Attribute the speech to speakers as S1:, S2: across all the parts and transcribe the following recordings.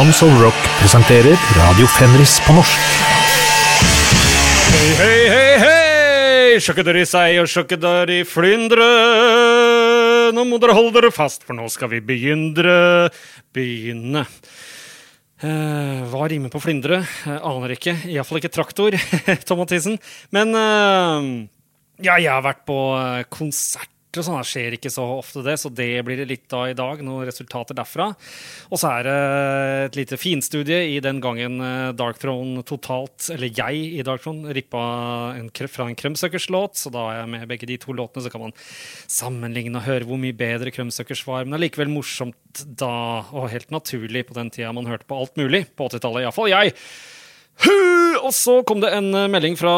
S1: Tons of Rock presenterer Radio Fenris på norsk.
S2: Hei, hei, hei, hei! Sjokkedøri i seg og sjokkedøri flyndre. Nå må dere holde dere fast, for nå skal vi begynne. Begynne. Uh, hva rimer på flyndre? Uh, aner ikke. Iallfall ikke traktor, Tom Mathisen. Men uh, ja, jeg har vært på eh, konsert og sånn. Det skjer ikke så ofte, det, så det blir det litt av i dag. Noen resultater derfra. Og så er det et lite finstudie i den gangen eh, Dark Throne totalt, eller jeg i Dark Throne, rippa en, fra en Krumsuckers-låt. Så da er jeg med begge de to låtene, så kan man sammenligne og høre hvor mye bedre Krumsuckers var. Men allikevel morsomt da, og helt naturlig på den tida man hørte på alt mulig. På 80-tallet, iallfall jeg. Og så kom det en eh, melding fra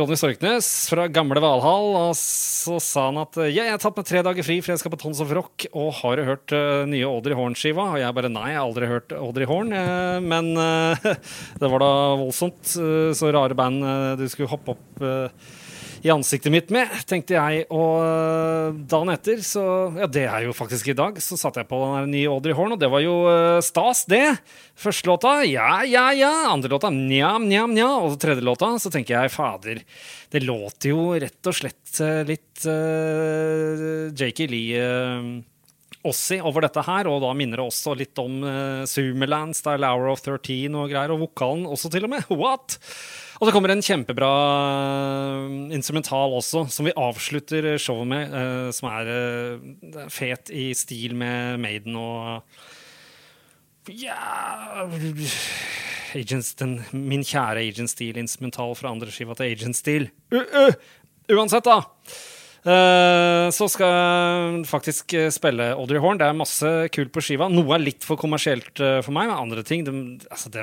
S2: Ronny Storknes fra gamle Valhall. Og så sa han at ja, jeg har tatt meg tre dager fri, for jeg skal på Tons of Rock. Og har du hørt uh, nye Audrey Horn-skiva? Og jeg bare nei, jeg har aldri hørt Audrey Horn. Uh, men uh, det var da voldsomt. eh, så rare band eh, du skulle hoppe opp eh, i ansiktet mitt med, tenkte jeg. Og øh, dagen etter, så Ja, det er jo faktisk i dag, så satte jeg på den nye Audrey Horn, og det var jo øh, stas, det. Første låta, ja, ja, ja. Andre låta, njam, njam, nja. Og tredje låta, så tenker jeg, fader, det låter jo rett og slett øh, litt uh, Jakey Lee Uh, Ossi over dette her, og da minner det også litt om uh, Sumerland, Style Hour of 13 og greier, og vokalen også til og med. What? Og så kommer en kjempebra eh, instrumental også, som vi avslutter showet med, eh, som er eh, fet i stil med Maiden og Ja Agents, den, Min kjære Agent Steel-instrumental fra andre skiva til Agent Steel. Uh, uh, uansett, da. Uh, så skal jeg faktisk eh, spille Audrey Horn. Det er masse kult på skiva. Noe er litt for kommersielt eh, for meg, men andre ting de, altså, de,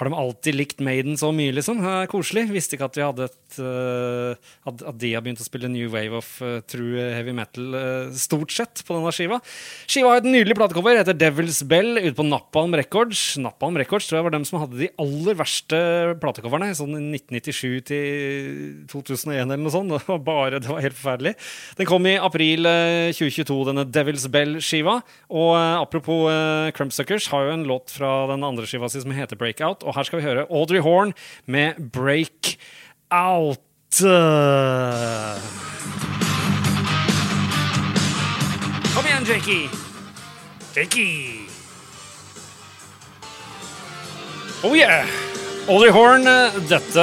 S2: Har de alltid likt Maiden så mye, liksom? Det er koselig. Visste ikke at vi hadde et uh, at, de har begynt å spille New Wave of uh, True Heavy Metal uh, stort sett på denne skiva. Skiva har et nydelig platecover, heter Devil's Bell, ute på Napalm Records. Napalm Records tror jeg var dem som hadde de aller verste platecoverne, sånn i 1997 til 2001 eller noe sånt. Det var bare, det var helt forferdelig. Den kom i april eh, 2022, denne Devil's Bell-skiva. Og apropos uh, Crumpsuckers, har jo en låt fra den andre skiva si som heter Breakout, og her skal vi høre Audrey Horn med Break Out. Kom igjen, Jakey. Jakey. Oh yeah! Audrey Horn, dette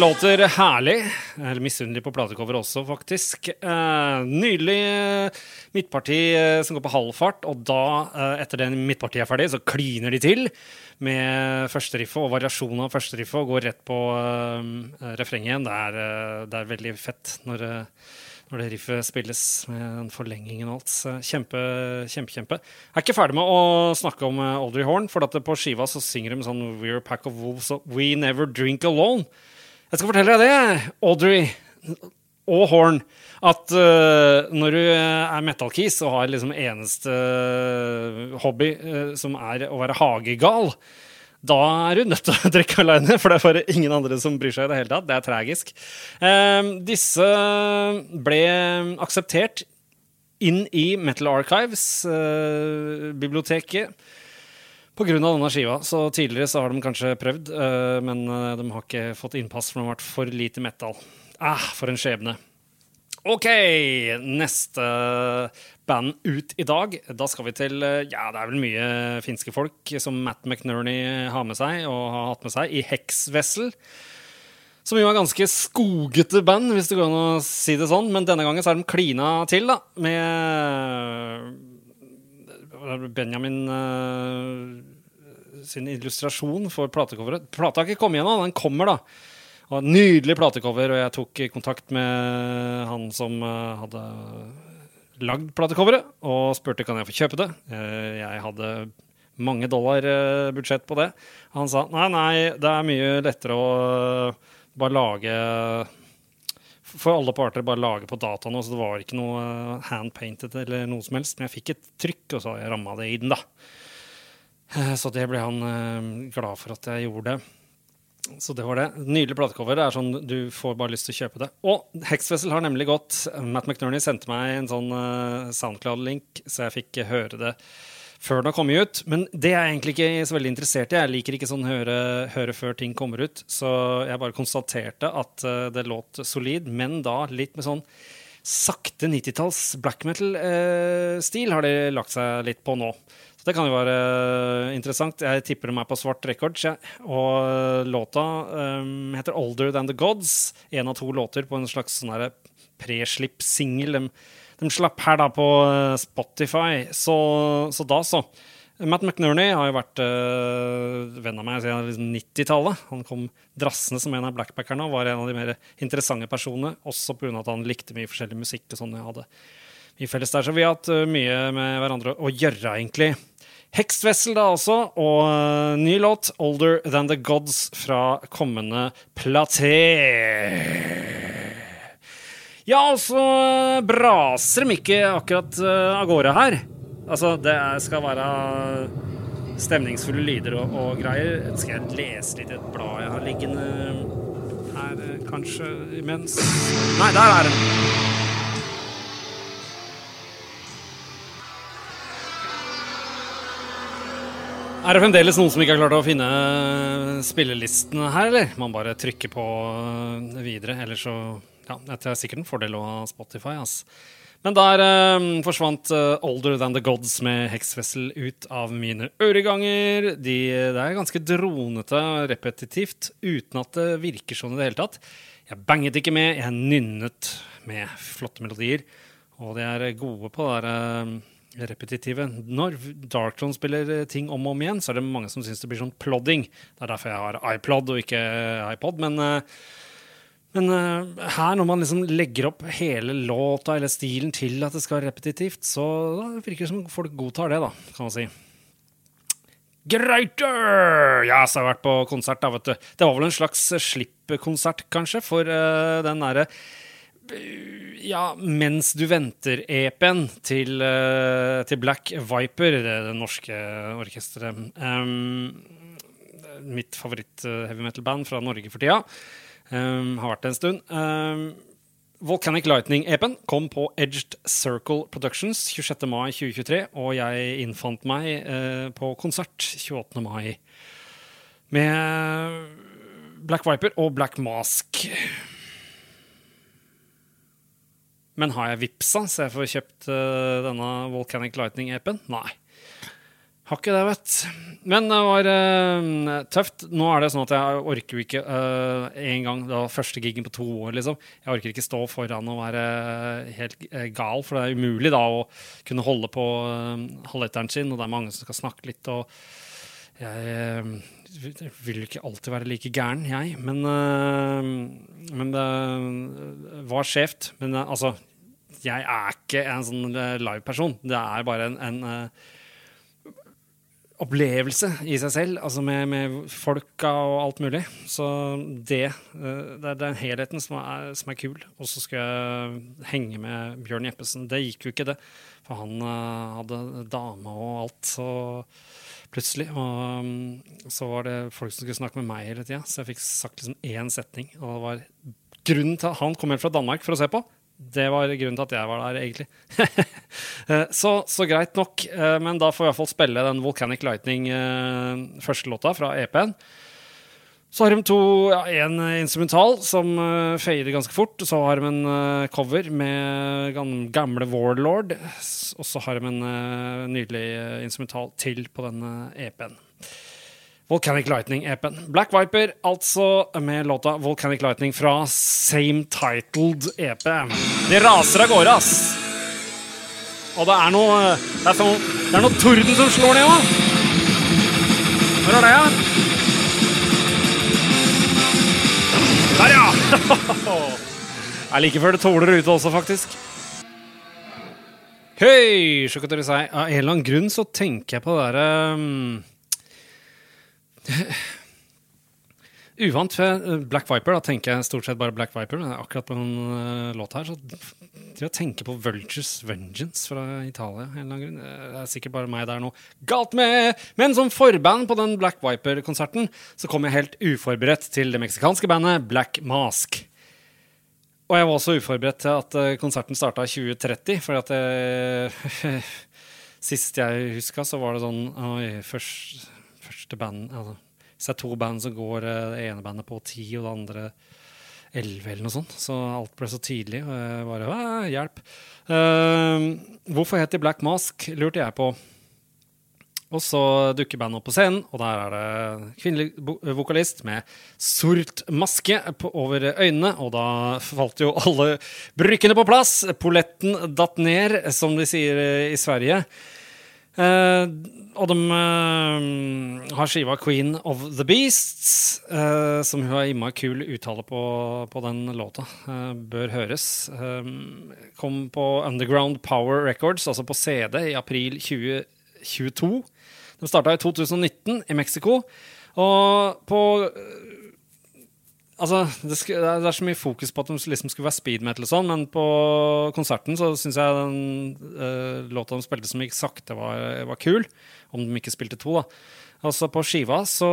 S2: låter herlig. Eller misunnelig på platecover også, faktisk. Eh, nydelig eh, midtparti eh, som går på halv fart, og da, etter den midtpartiet er ferdig, så kliner de til med førsteriffet og variasjonen av førsteriffet og går rett på refrenget igjen. Det er, det er veldig fett når når det riffet spilles med den forlengingen og alt. Kjempe, kjempe, kjempe. Jeg er ikke ferdig med å snakke om eh, Audrey Horn, for at på skiva så synger de sånn We're a pack of wolves, og We never drink alone. Jeg skal fortelle deg det, Audrey og Horn, at uh, når du er metal-kis og har liksom eneste eh, hobby uh, som er å være hagegal, da er du nødt til å drikke alene, for det er bare ingen andre som bryr seg i det hele tatt. Det er tragisk. Eh, disse ble akseptert inn i Metal Archives, eh, av denne skiva. Så tidligere så har de kanskje prøvd, eh, men eh, de har ikke fått innpass, for de har vært for lite metal. Ah, for en skjebne. OK, neste band ut i dag. Da skal vi til eh, Ja, det er vel mye finske folk som Matt McNerney har med seg, og har hatt med seg, i Hexvessel. Som jo er ganske skogete band, hvis det går an å si det sånn. Men denne gangen så er de klina til, da, med Benjamin eh, sin illustrasjon for platecoveret. Plata har ikke kommet igjen, den kommer, da. Og en nydelig platecover, og jeg tok kontakt med han som eh, hadde lagd platecoveret, og spurte kan jeg få kjøpe det. Eh, Jeg hadde mange dollar eh, budsjett på det. Han sa nei, nei, det er mye lettere å bare lage For alle parter bare lage på data nå, så det var ikke noe handpainted eller noe som helst. Men jeg fikk et trykk, og så har jeg det i den, da. Så det ble han glad for at jeg gjorde. Så det var det. Nydelig platecover. Det er sånn, Du får bare lyst til å kjøpe det. Og Hexfessel har nemlig gått. Matt McNerney sendte meg en sånn eh, Soundcloud-link, så jeg fikk høre det før den har kommet ut. Men det er jeg egentlig ikke så veldig interessert i. Jeg liker ikke sånn høre, høre før ting kommer ut. Så jeg bare konstaterte at uh, det låt solid, men da litt med sånn sakte 90-talls black metal-stil har de lagt seg litt på nå. Det kan jo være uh, interessant. Jeg tipper er på svart records. Ja. Og uh, låta um, heter 'Older Than The Gods'. En av to låter på en slags sånn preslipp-singel. De de slapp her da på eh, Spotify. Så, så da, så. Matt McNerney har jo vært øh, venn av meg siden 90-tallet. Han kom drassende som en av blackpackerne og var en av de mer interessante personene. Også pga. at han likte mye forskjellig musikk. og sånn jeg hadde i felles der. Så vi har hatt mye med hverandre å gjøre, egentlig. Hextvessel da også, og uh, ny låt, 'Older Than The Gods', fra kommende platé. Ja, og så braser de ikke akkurat uh, av gårde her. Altså, det skal være stemningsfulle lyder og, og, greier. Skal jeg lese litt i et blad jeg har liggende her, eh, kanskje, imens? Nei, der er den. Er det fremdeles noen som ikke har klart å finne spillelisten her, eller? Man bare trykker på videre, eller så ja, det er sikkert en fordel å ha Spotify. ass. Men der eh, forsvant eh, Older Than The Gods med Hexfessel ut av mine øreganger. De, det er ganske dronete repetitivt uten at det virker sånn i det hele tatt. Jeg banget ikke med, jeg nynnet med flotte melodier. Og de er gode på det der uh, repetitive. Når Darktron spiller ting om og om igjen, så er det mange som syns det blir sånn plodding. Det er derfor jeg har iPlod og ikke iPod. men... Uh, men her, når man liksom legger opp hele låta eller stilen til at det skal være repetitivt, så virker det som folk godtar det, da, kan man si. Greuter! Ja, så har jeg vært på konsert, da, vet du. Det var vel en slags slippkonsert, kanskje, for uh, den derre ja, Mens du venter-EP-en til, uh, til, Black Viper, det, norske orkesteret. Um, mitt favoritt-heavy metal-band fra Norge for tida. Um, har vært det en stund. Um, Volcanic Lightning-epen kom på Edged Circle Productions 26. mai 2023, og jeg innfant meg uh, på konsert 28. mai med Black Viper og Black Mask. Men har jeg vippsa så jeg får kjøpt uh, denne Volcanic Lightning-apen? Nei. Har ikke det, vet Men det var uh, tøft. Nå er det sånn at jeg orker ikke uh, en gang Det var første gigen på to år, liksom. Jeg orker ikke stå foran og være helt gal, for det er umulig da å kunne holde på uh, halvliteren sin, og det er mange som skal snakke litt, og jeg vil jo ikke alltid være like gæren, jeg. Men, men det var skjevt. Men altså, jeg er ikke en sånn live-person. Det er bare en, en opplevelse i seg selv, altså med, med, folka og alt mulig. Så det, eh, det er den helheten som er, som er kul. Og så skal jeg henge med Bjørn Jeppesen. Det gikk jo ikke, det. For han hadde dame og alt, så plutselig. Og um, så var det folk som skulle snakke med meg hele tida, så jeg fikk sagt liksom én setning. Og det var grunnen til at han kom helt fra Danmark for å se på. Det var grunnen til at jeg var der, egentlig. Eh, så, så, greit nok. Eh, men da får vi i hvert fall spille den Volcanic Lightning, eh, første låta fra EP-en. Så har de to, ja, en instrumental som fader ganske fort. Så har de en cover med gamle Warlord. Og så har de en nydelig instrumental til på denne EP-en. Volcanic Lightning-epen. Black Viper, altså, med låta Volcanic Lightning fra same titled EP. Det raser av gårde, ass! Og det er noe Det er, sånn, det er noe torden som slår ned òg. Hvor er det, ja? Der, ja! Det er like før det tåler ute også, faktisk. Høy! Sjokk at dere si. Av en eller annen grunn så tenker jeg på det derre um Uvant for eh, Black Viper. Da tenker jeg stort sett bare Black Viper. Men akkurat på den uh, låta her, så til å tenke på Vultures Vengeance fra Italia. Grunn. Det er sikkert bare meg der nå. Galt med! Men som forband på den Black Viper-konserten så kom jeg helt uforberedt til det meksikanske bandet Black Mask. Og jeg var også uforberedt til at eh, konserten starta i 2030, fordi at jeg Sist jeg huska, så var det sånn oi, først, første band altså, Hvis det er to band, så går eh, det ene bandet på ti, og det andre elleve, eller noe sånt. Så alt ble så tidlig. Og jeg bare «Æ, Hjelp. Uh, hvorfor het de Black Mask, lurte jeg på. Og så dukker bandet opp på scenen, og der er det kvinnelig vokalist med sort maske over øynene. Og da falt jo alle brykkene på plass. Poletten datt ned, som de sier i Sverige. Eh, og de eh, har skiva 'Queen of the Beasts', eh, som hun har imma kul uttale på, på den låta. Bør høres. Kom på Underground Power Records, altså på CD, i april 2022. De starta i 2019 i Mexico. Og på Altså, det, sk- det er- så mye fokus på at de liksom skulle være speed metal og sånn, men på konserten så syns jeg den eh, låta de spilte som gikk sakte, var, var kul. Om de ikke spilte to, da. Altså På skiva så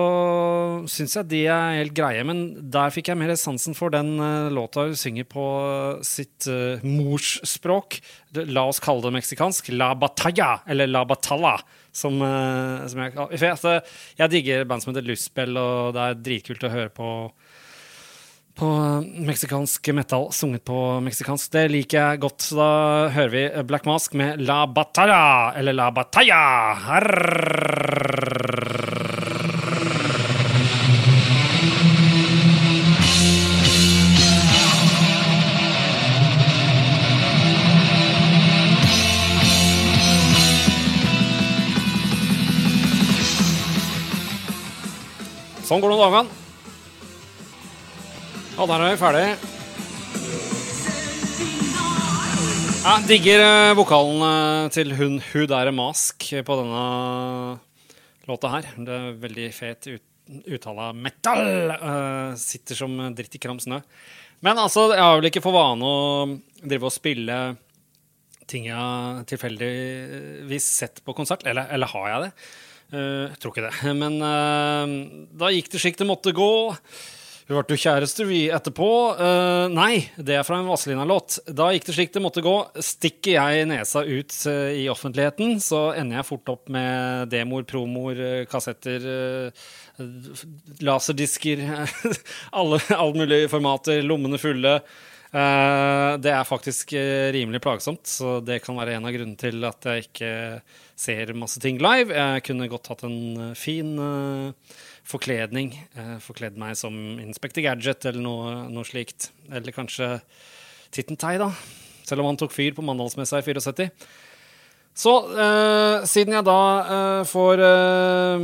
S2: syns jeg de er helt greie, men der fikk jeg mer sansen for den eh, låta hun synger på sitt uh, morsspråk. La oss kalle det meksikansk. La batalla, eller la batalla. Som, eh, som jeg, for jeg, altså, jeg digger band som heter Lystspill, og det er dritkult å høre på på meksikansk metal sunget på meksikansk. Det liker jeg godt. Så da hører vi Black Mask med La Batalla, eller La Batalla. Sånn går det noen dagene. Ja, der er vi ferdig. Jeg digger eh, vokalen eh, til hun Hudære mask på denne låta her. Det er veldig fet ut, uttale av metal. Uh, sitter som dritt i kram snø. Men altså, jeg har vel ikke for vane å drive og spille ting jeg tilfeldigvis sett på konsert. Eller, eller har jeg det? Uh, jeg tror ikke det. Men uh, da gikk det slik det måtte gå. Vi ble jo kjærester, vi, etterpå. Uh, nei, det er fra en Vazelina-låt. Da gikk det slik det måtte gå. Stikker jeg nesa ut uh, i offentligheten, så ender jeg fort opp med demoer, promoer, eh, kassetter, laserdisker alle, alle mulige formater, lommene fulle. Det er faktisk rimelig plagsomt, så det kan være en av grunnene til at jeg ikke ser masse ting live. Jeg kunne godt hatt en fin eh, forkledning. eh, forkledd meg som Inspector Gadget eller noe, noe slikt. Eller kanskje Titten Tei, da. Selv om han tok fyr på Mandalsmessa i 74. Så eh, siden jeg da eh, får eh,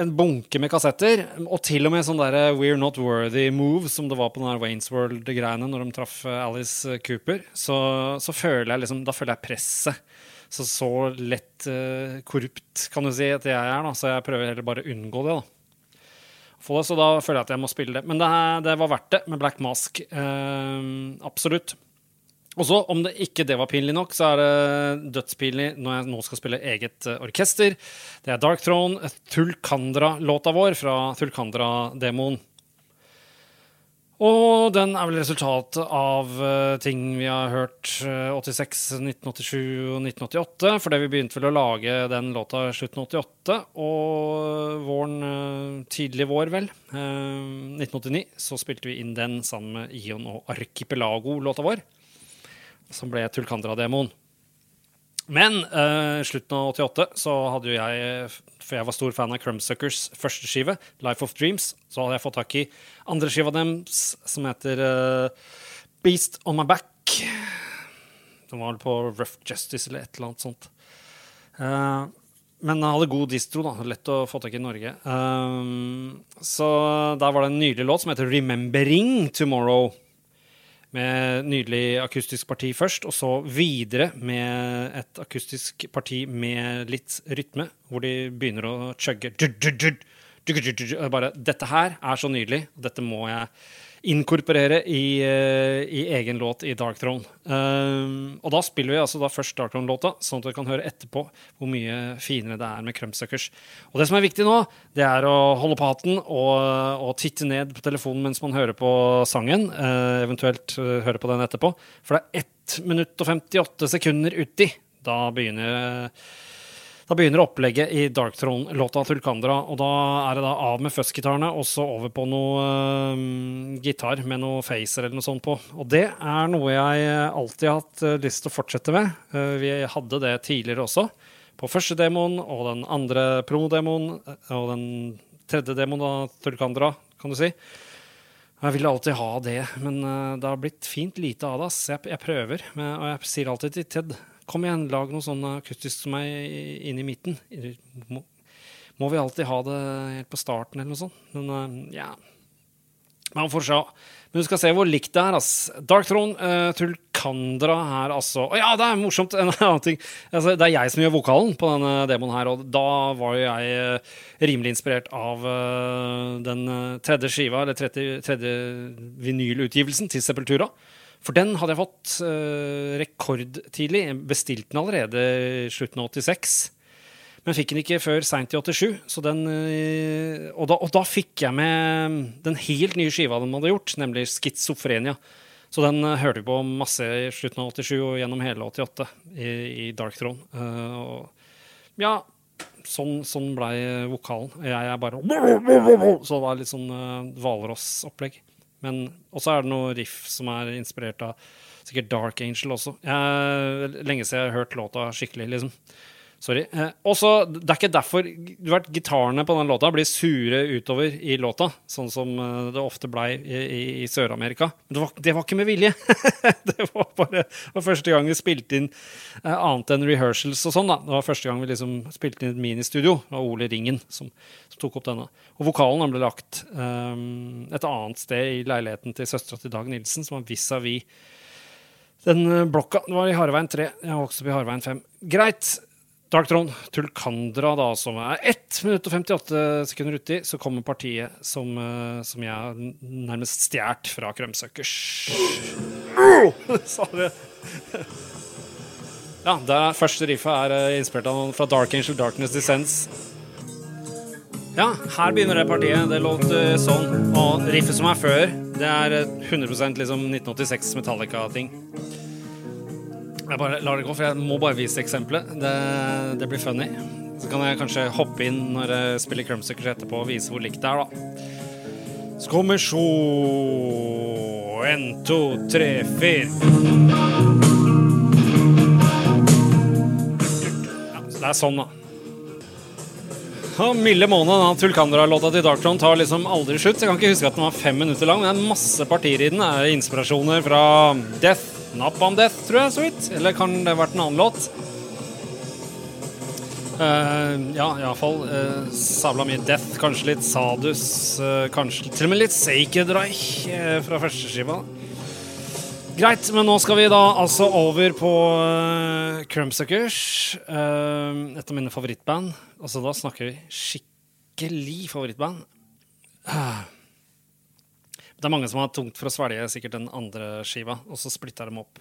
S2: en bunke med kassetter, og til og med sånn derre We're Not Worthy move som det var på den der Waynes World-greiene når de traff eh, Alice Cooper, så, så føler jeg liksom Da føler jeg presset. Så så lett uh, korrupt kan du si at jeg er, da, så jeg prøver heller bare å unngå det. da. Det, så da føler jeg at jeg må spille det. Men det, det var verdt det med Black Mask. Eh, absolutt. Og så, om det ikke det var pinlig nok, så er det dødspinlig når jeg nå skal spille eget eh, orkester. Det er Dark Throne, Tulkandra-låta vår fra Tulkandra-demoen. Og den er vel resultatet av eh, ting vi har hørt eh, 86, 1987 og 1988. Fordi vi begynte vel å lage den låta slutten av 88, og våren, eh, tidlig vår, vel, eh, 1989, så spilte vi inn den sammen med Ion og Archipelago-låta vår som ble Tulkandra-demoen. Men uh, slutten av 88 så hadde jo jeg, for jeg var stor fan av Crumbsuckers første skive, Life of Dreams, så hadde jeg fått tak i andre skiva deres, som heter uh, Beast On My Back. Den var vel på Rough Justice eller et eller annet sånt. Uh, men hadde god distro, da. Lett å få tak i i Norge. Um, så der var det en nydelig låt som heter 'Remembering Tomorrow' med nydelig akustisk parti først, og så videre med et akustisk parti med litt rytme, hvor de begynner å chugge. Og Bare, dette her er så nydelig, dette må jeg inkorporere i, eh, i egen låt i Dark Throne. Um, og da spiller vi altså da først Dark Throne-låta, sånn at dere kan høre etterpå hvor mye finere det er med Crumpsuckers. Og det som er viktig nå, det er å holde på hatten og, og titte ned på telefonen mens man hører på sangen, uh, eventuelt høre på den etterpå. For det er 1 minutt og 58 sekunder uti Da begynner da begynner opplegget i Dark Throne-låta Tulkandra, og da er det da av med fuzzgitarene og så over på noe um, gitar med noe facer eller noe sånt på. Og det er noe jeg alltid har hatt uh, lyst til å fortsette med. Uh, vi hadde det tidligere også. På første demoen og den andre promodemoen og den tredje demoen av Tulkandra, kan du si. Jeg ville alltid ha det, men uh, det har blitt fint lite av det. Jeg, jeg prøver, og jeg sier alltid til Ted Kom igjen, lag noe sånn akustisk som er inne i midten. Må, må, vi alltid ha det helt på starten, eller noe sånt? Men uh, ja Man får se. Men du skal se hvor likt det er. ass. Dark Throne, uh, Tulkandra her, altså. Å ja, det er morsomt! En annen ting. Altså, det er jeg som gjør vokalen på denne demoen her, og da var jo jeg uh, rimelig inspirert av uh, den tredje skiva, eller tredje, tredje vinylutgivelsen til Sepultura. For den hadde jeg fått rekordtidlig. Bestilt den allerede i slutten av 86. Men fikk den ikke før seint i 87. Den, uh, og, da, og, da, fikk jeg med den helt nye skiva de hadde gjort, nemlig Schizofrenia. Så den uh, hørte vi på masse i slutten av 87 og gjennom hele 88 i, i Dark Throne. og ja, sånn, sånn blei vokalen. Jeg er bare Så det var litt sånn Hvalross-opplegg. Men også er det noe riff som er inspirert av sikkert Dark Angel også. Jeg, lenge siden jeg har hørt låta skikkelig, liksom. Sorry. Eh, også, det er ikke derfor du vet, gitarene på den låta blir sure utover i låta, sånn som eh, det ofte blei i, i, i Sør-Amerika. Det, det, var ikke med vilje! det var bare det var første gang vi spilte inn eh, annet enn rehearsals og sånn. da. Det var første gang vi liksom spilte inn et ministudio. Det var Ole Ringen som, som, tok opp denne. Og vokalen ble lagt eh, et annet sted i leiligheten til søstera til Dag Nilsen, som var vis-à-vis den eh, blokka. Det var i Harveien 3. Jeg har vokst opp i Harveien 5. Greit. Dark Throne, Tulkandra, da, som er 1 minutt og 58 sekunder uti, så kommer partiet som, uh, som jeg har nærmest stjålet fra Krømsøkers. Sa det. ja, det første riffet er uh, inspirert av noen fra Dark Angel Darkness Descends. Ja, her begynner det partiet. Det låt uh, sånn. Og riffet som er før, det er 100% liksom 1986 Metallica-ting. Jeg bare lar det gå, for jeg må bare vise eksempelet. Det, det, blir funny. Så kan jeg kanskje hoppe inn når jeg spiller Crumbsuckers etterpå og vise hvor likt det er, da. Så kommer sjå En, to, tre, fire. Ja, det er sånn, da. Og milde måned, den Tulkandra-låta til Darktron tar liksom aldri slutt. Jeg kan ikke huske at den var fem minutter lang, men det er masse partier i den. Det er inspirasjoner fra Death Napalm Death, tror jeg, så vidt. Eller kan det ha vært en annen låt? Uh, ja, iallfall uh, eh, sabla mye Death, kanskje litt Sadus, uh, kanskje til og med litt Sacred Reich uh, fra førsteskiva. Greit, men nå skal vi da altså over på uh, Crumbsuckers. Uh, et av mine favorittband. Altså, da snakker vi skikkelig favorittband. Uh. Det er mange som har tungt for å svelge sikkert den andre skiva, og så splitta de opp.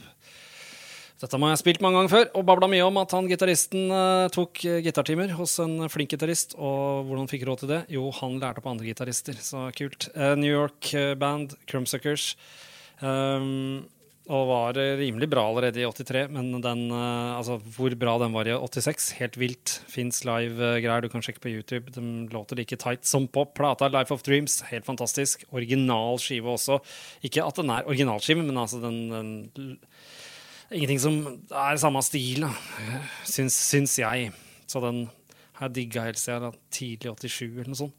S2: Dette har jeg spilt mange ganger før, og babla mye om at han gitaristen uh, tok gitartimer hos en flink gitarist. Og hvordan fikk råd til det? Jo, han lærte opp andre gitarister, så kult. Uh, New York-band, Crumbsuckers. Um, og var rimelig bra allerede i 83, men den, uh, altså, hvor bra den var i 86, helt vilt. Fins live-greier du kan sjekke på YouTube. De låter like tight som på plata Life of Dreams. Helt fantastisk. Original skive også. Ikke at den er originalskive, men altså den, den Ingenting som er samme stil. Syns, syns jeg. Så den har jeg digga helt siden tidlig 87 eller noe sånt.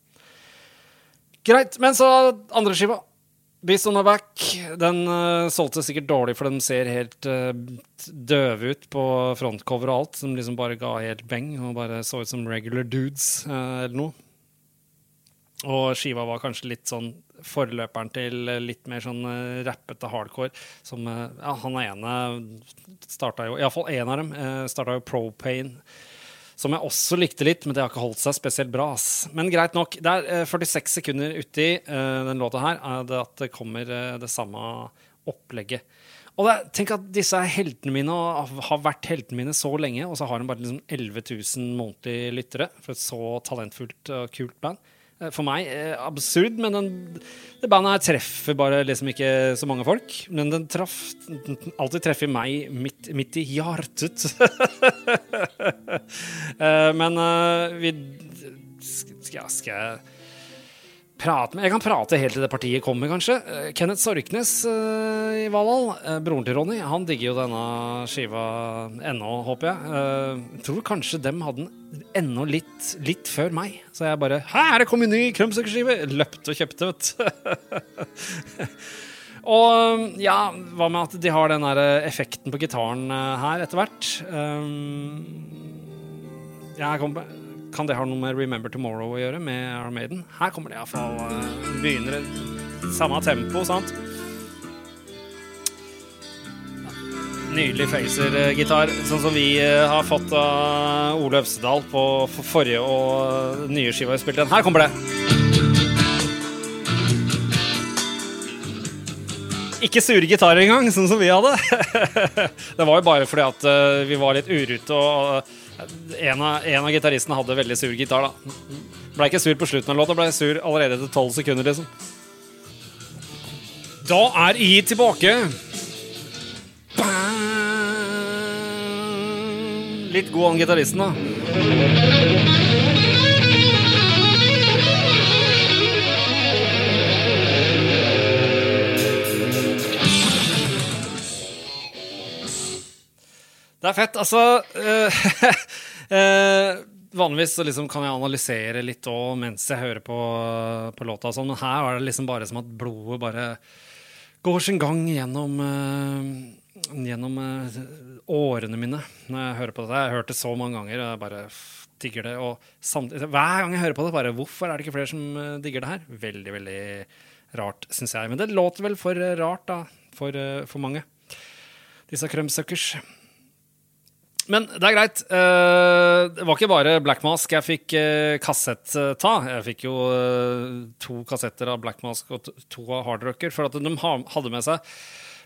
S2: Greit. Men så andre skiva. Beast er Back den uh, solgte sikkert dårlig, for den ser helt uh, døve ut på frontcover og alt. Som liksom bare ga helt beng og bare så ut som regular dudes uh, eller noe. Og skiva var kanskje litt sånn forløperen til litt mer sånn rappete hardcore. Som Ja, han ene starta jo Iallfall én av dem starta jo Propane som jeg også likte litt, men det har ikke holdt seg spesielt bra. Ass. Men greit nok. Det er 46 eh, sekunder uti uh, den låta her er det at det kommer uh, det samme opplegget. Og det, tenk at disse er heltene mine og har vært heltene mine så lenge, og så har de bare liksom 11 000 månedlige lyttere for et så talentfullt og kult band. Eh, For meg eh, absurd, men den, det bandet her treffer bare liksom ikke så mange folk. Men den traff alltid treffer meg midt, midt i hjertet. Eh, men vi skal jeg prate med Jeg kan prate helt til det partiet kommer, kanskje. Eh, Kenneth Sorknes eh, i Valhall, eh, broren til Ronny, han digger jo denne skiva ennå, håper jeg. Jeg tror kanskje dem hadde den ennå litt, litt før meg. Så jeg bare Her det en ny Krumsøkkerskive! Løpte og kjøpte, vet du. Og ja, hva med at de har den der effekten på gitaren her etter hvert? Um, jeg kommer, kan det ha noe med Remember Tomorrow å gjøre, med Iron Maiden? Her kommer det iallfall uh, Begynner i samme tempo, sant? Nydelig Facer-gitar, sånn som vi eh, har fått av Ole Øvstedal på forrige og eh, nye skiva vi spilte. Her kommer det. Ikke sure gitarer engang, sånn som vi hadde. det var jo bare fordi at eh, vi var litt urute, og eh, en av, av gitaristene hadde veldig sur gitar, da. Blei ikke sur på slutten av låta, blei sur allerede etter tolv sekunder, liksom. Da er I tilbake. Litt god han gitaristen, da. Det er fett. Altså uh, Vanligvis liksom kan jeg analysere litt òg mens jeg hører på, på låta, sånn, men her er det liksom bare som at blodet bare går sin gang gjennom uh, Gjennom årene mine når jeg hører på dette. Jeg har hørt det så mange ganger, jeg bare digger det. Og samtidig, hver gang jeg hører på det, bare Hvorfor er det ikke flere som digger det her? Veldig, veldig rart, syns jeg. Men det låter vel for rart, da, for, for mange. Disse krømsuckers. Men det er greit. Eh, det var ikke bare Black Mask jeg fikk uh, kassett eh, ta. Jeg fikk jo eh, to kassetter av Black Mask og to av Hard Rocker. For at de hadde med seg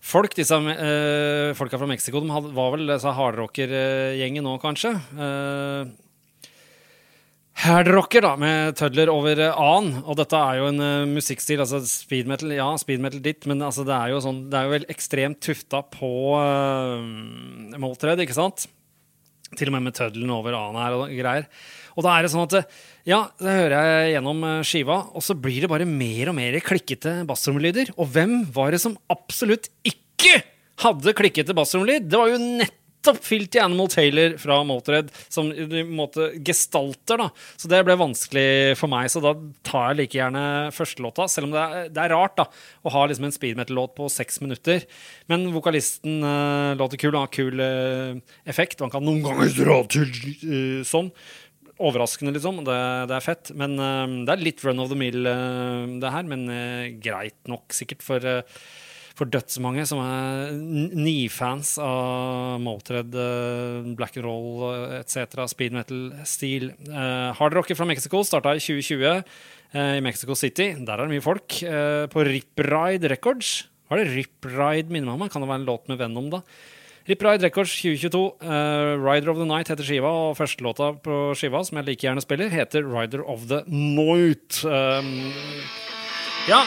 S2: folk, disse uh, folka fra Mexico. De var vel disse hardrocker-gjengen nå, kanskje. Uh, Hardrocker, da, med tødler over eh, A-en. Og dette er jo en uh, musikkstil, altså speed metal, ja, speed metal ditt, men altså, det er jo sånn Det er jo vel ekstremt tufta på uh, Moltred, ikke sant? Til og med med tøddelen over A-en her og greier. Og da er det sånn at eh, ja, det hører jeg gjennom eh, skiva, og så blir det bare mer og mer klikkete bassromlyder. Og hvem var det som absolutt ikke hadde klikkete bassromlyd? Det var jo nettopp Filty Animal Taylor fra Motorhead som i en måte gestalter, da. Så det ble vanskelig for meg, så da tar jeg like gjerne førstelåta, selv om det er, det er rart da, å ha liksom en speed metal-låt på seks minutter. Men vokalisten uh, låter kul, han har kul uh, effekt, han kan noen ganger dra til uh, sånn overraskende, liksom. Det, det er fett. Men uh, det er litt run of the mill, uh, det her. Men uh, greit nok, sikkert, for, for dødsmange som er ni-fans av Motred, uh, black and roll uh, etc., speed metal-stil. Hardrocker Hard Rocker fra Mexico starta i 2020 eh, i Mexico City. Der er det mye folk. eh, på Rip Ride Records. Hva er det Rip minner meg om? Kan det være en låt med Venom, da? Rip Ride Records 2022. eh, Rider of the Night heter skiva, og førstelåta på skiva, som jeg like gjerne spiller, heter Rider of the Night. Um, ja.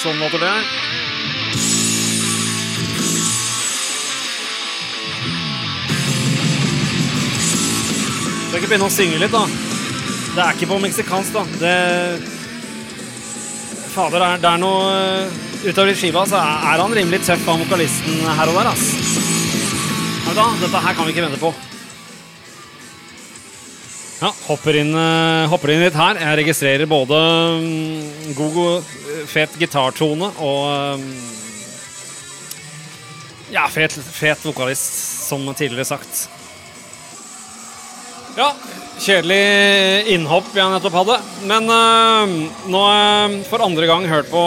S2: Sånn måtte det. Skal ikke begynne å synge litt, da? Det er ikke på meksikansk, da. Det Fader, det er, noe eh, Utover i skiva så er han rimelig tøff av vokalisten her og der, ass. Men da, dette her kan vi ikke vente på. Ja, hopper inn, eh, hopper inn litt her. Jeg registrerer både mm, god, god, eh, fet gitartone og mm, Ja, fet, fet vokalist, som tidligere sagt. Ja, kjedelig innhopp jeg nettopp hadde. Men uh, nå har jeg for andre gang hørt på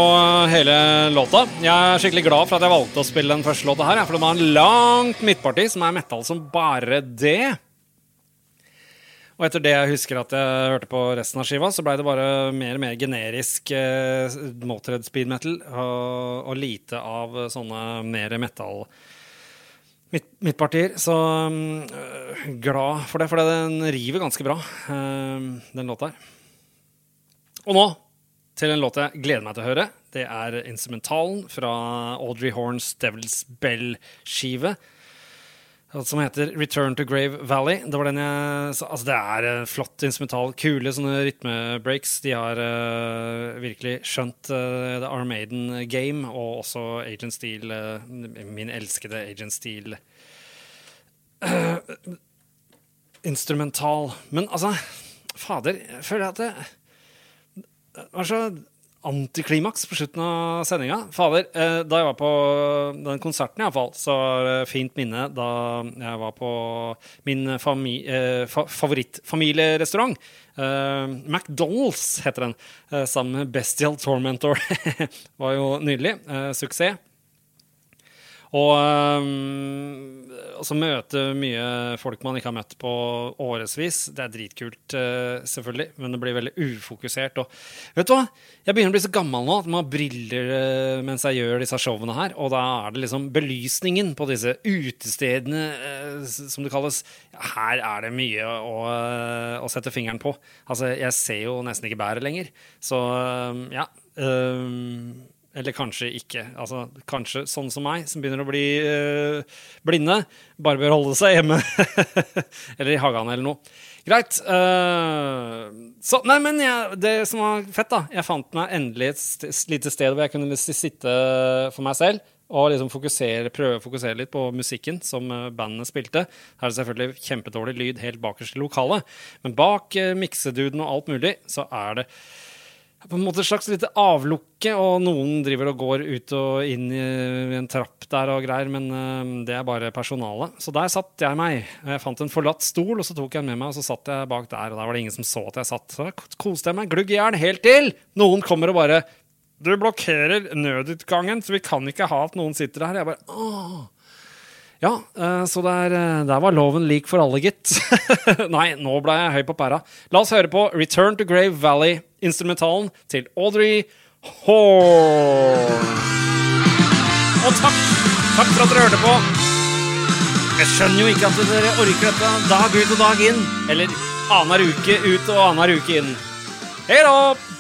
S2: hele låta. Jeg er skikkelig glad for at jeg valgte å spille den første låta her. For den har en langt midtparti som er metal som bare det. Og etter det jeg husker at jeg hørte på resten av skiva, så blei det bare mer og mer generisk eh, Motörhead speed metal og, og lite av sånne mer metal midt, midtpartier. Så øh, glad for det, for den river ganske bra, øh, den låta her. Og nå til en låt jeg gleder meg til å høre. Det er instrumentalen fra Audrey Horns Devil's Bell-skive. Som heter Return to Grave Valley. Det jeg Altså, det er uh, flott instrumental. Kule sånne rytmebreaks. De har uh, virkelig skjønt uh, The Armaden Game, og også Agent Steel, min elskede Agent Steel instrumental. Men altså, fader, jeg føler at det det var så antiklimaks på slutten av sendinga. Fader, eh, da jeg var på den konserten, iallfall, så var det fint minne da jeg var på min eh, fa favorittfamilierestaurant. Eh, McDonald's heter den, sammen med Bestial Tormentor. var jo nydelig. Suksess. Og um, altså møte mye folk man ikke har møtt på årevis. Det er dritkult, uh, selvfølgelig, men det blir veldig ufokusert. Og vet du hva? Jeg begynner å bli så gammel nå at man har briller uh, mens jeg gjør disse showene her. Og da er det liksom belysningen på disse utestedene, uh, som det kalles. Her er det mye å, å, sette fingeren på. Altså, jeg ser jo nesten ikke bæret lenger. Så ja. Um, eller kanskje ikke. Altså, kanskje sånn som meg, som begynner å bli øh, blinde, bare bør holde seg hjemme. eller i hagen eller noe. Greit. Uh, så, nei, men jeg, det som var fett, da Jeg fant meg endelig et lite sted hvor jeg kunne sitte for meg selv og liksom fokusere, prøve å fokusere litt på musikken som eh, bandene spilte. Her er det selvfølgelig kjempedårlig lyd helt bakerst i lokalet, men bak uh, mikseduden og alt mulig så er det på en måte et slags lite avlukke, og noen driver og går ut og inn i en trapp der og greier, men uh, det er bare personalet. Så der satt jeg meg. Jeg fant en forlatt stol, og så tok jeg den med meg, og så satt jeg bak der, og der var det ingen som så at jeg satt. Så koste jeg meg glugg i hjel helt til noen kommer og bare Du blokkerer nødutgangen, så vi kan ikke ha at noen sitter her. Jeg bare åh. Ja, uh, så der, uh, der, var loven lik for alle, gitt. Nei, nå ble jeg høy på pæra. La oss høre på Return to Grave Valley instrumentalen til Audrey Horn. Og takk! Takk for at dere hørte på. Jeg skjønner jo ikke at dere orker dette dag ut og dag inn. Eller annenhver uke ut og annenhver uke inn. Hei da!